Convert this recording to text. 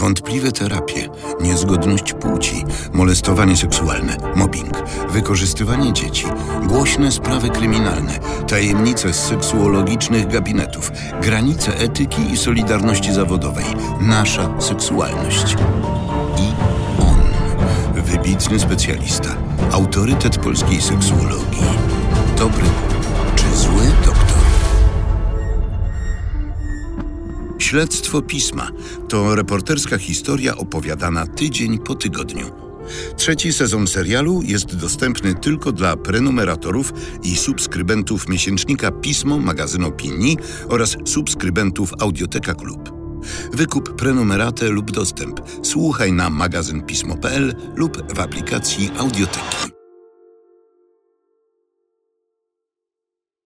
Wątpliwe terapie, niezgodność płci, molestowanie seksualne, mobbing, wykorzystywanie dzieci, głośne sprawy kryminalne, tajemnice z seksuologicznych gabinetów, granice etyki i solidarności zawodowej, nasza seksualność. I on, wybitny specjalista, autorytet polskiej seksuologii. Dobry czy zły Śledztwo pisma to reporterska historia opowiadana tydzień po tygodniu. Trzeci sezon serialu jest dostępny tylko dla prenumeratorów i subskrybentów miesięcznika Pismo, magazyn opinii oraz subskrybentów Audioteka Klub. Wykup prenumeratę lub dostęp. Słuchaj na magazynpismo.pl lub w aplikacji Audioteki.